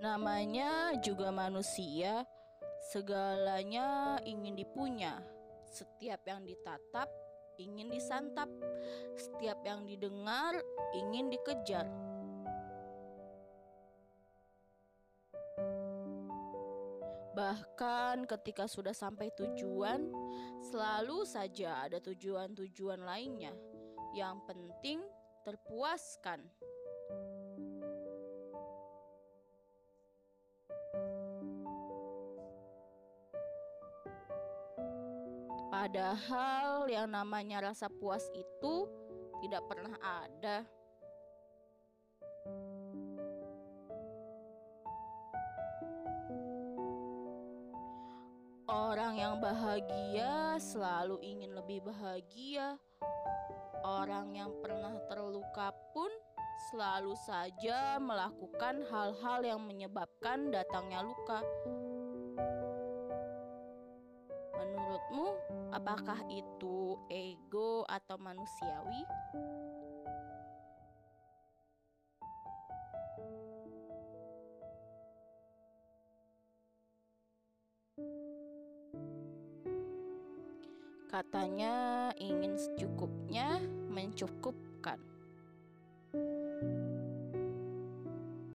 Namanya juga manusia, segalanya ingin dipunya. Setiap yang ditatap ingin disantap, setiap yang didengar ingin dikejar. Bahkan ketika sudah sampai tujuan, selalu saja ada tujuan-tujuan lainnya. Yang penting terpuaskan. Padahal yang namanya rasa puas itu tidak pernah ada. Orang yang bahagia selalu ingin lebih bahagia. Orang yang pernah terluka pun selalu saja melakukan hal-hal yang menyebabkan datangnya luka. Apakah itu ego atau manusiawi? Katanya ingin secukupnya mencukupkan.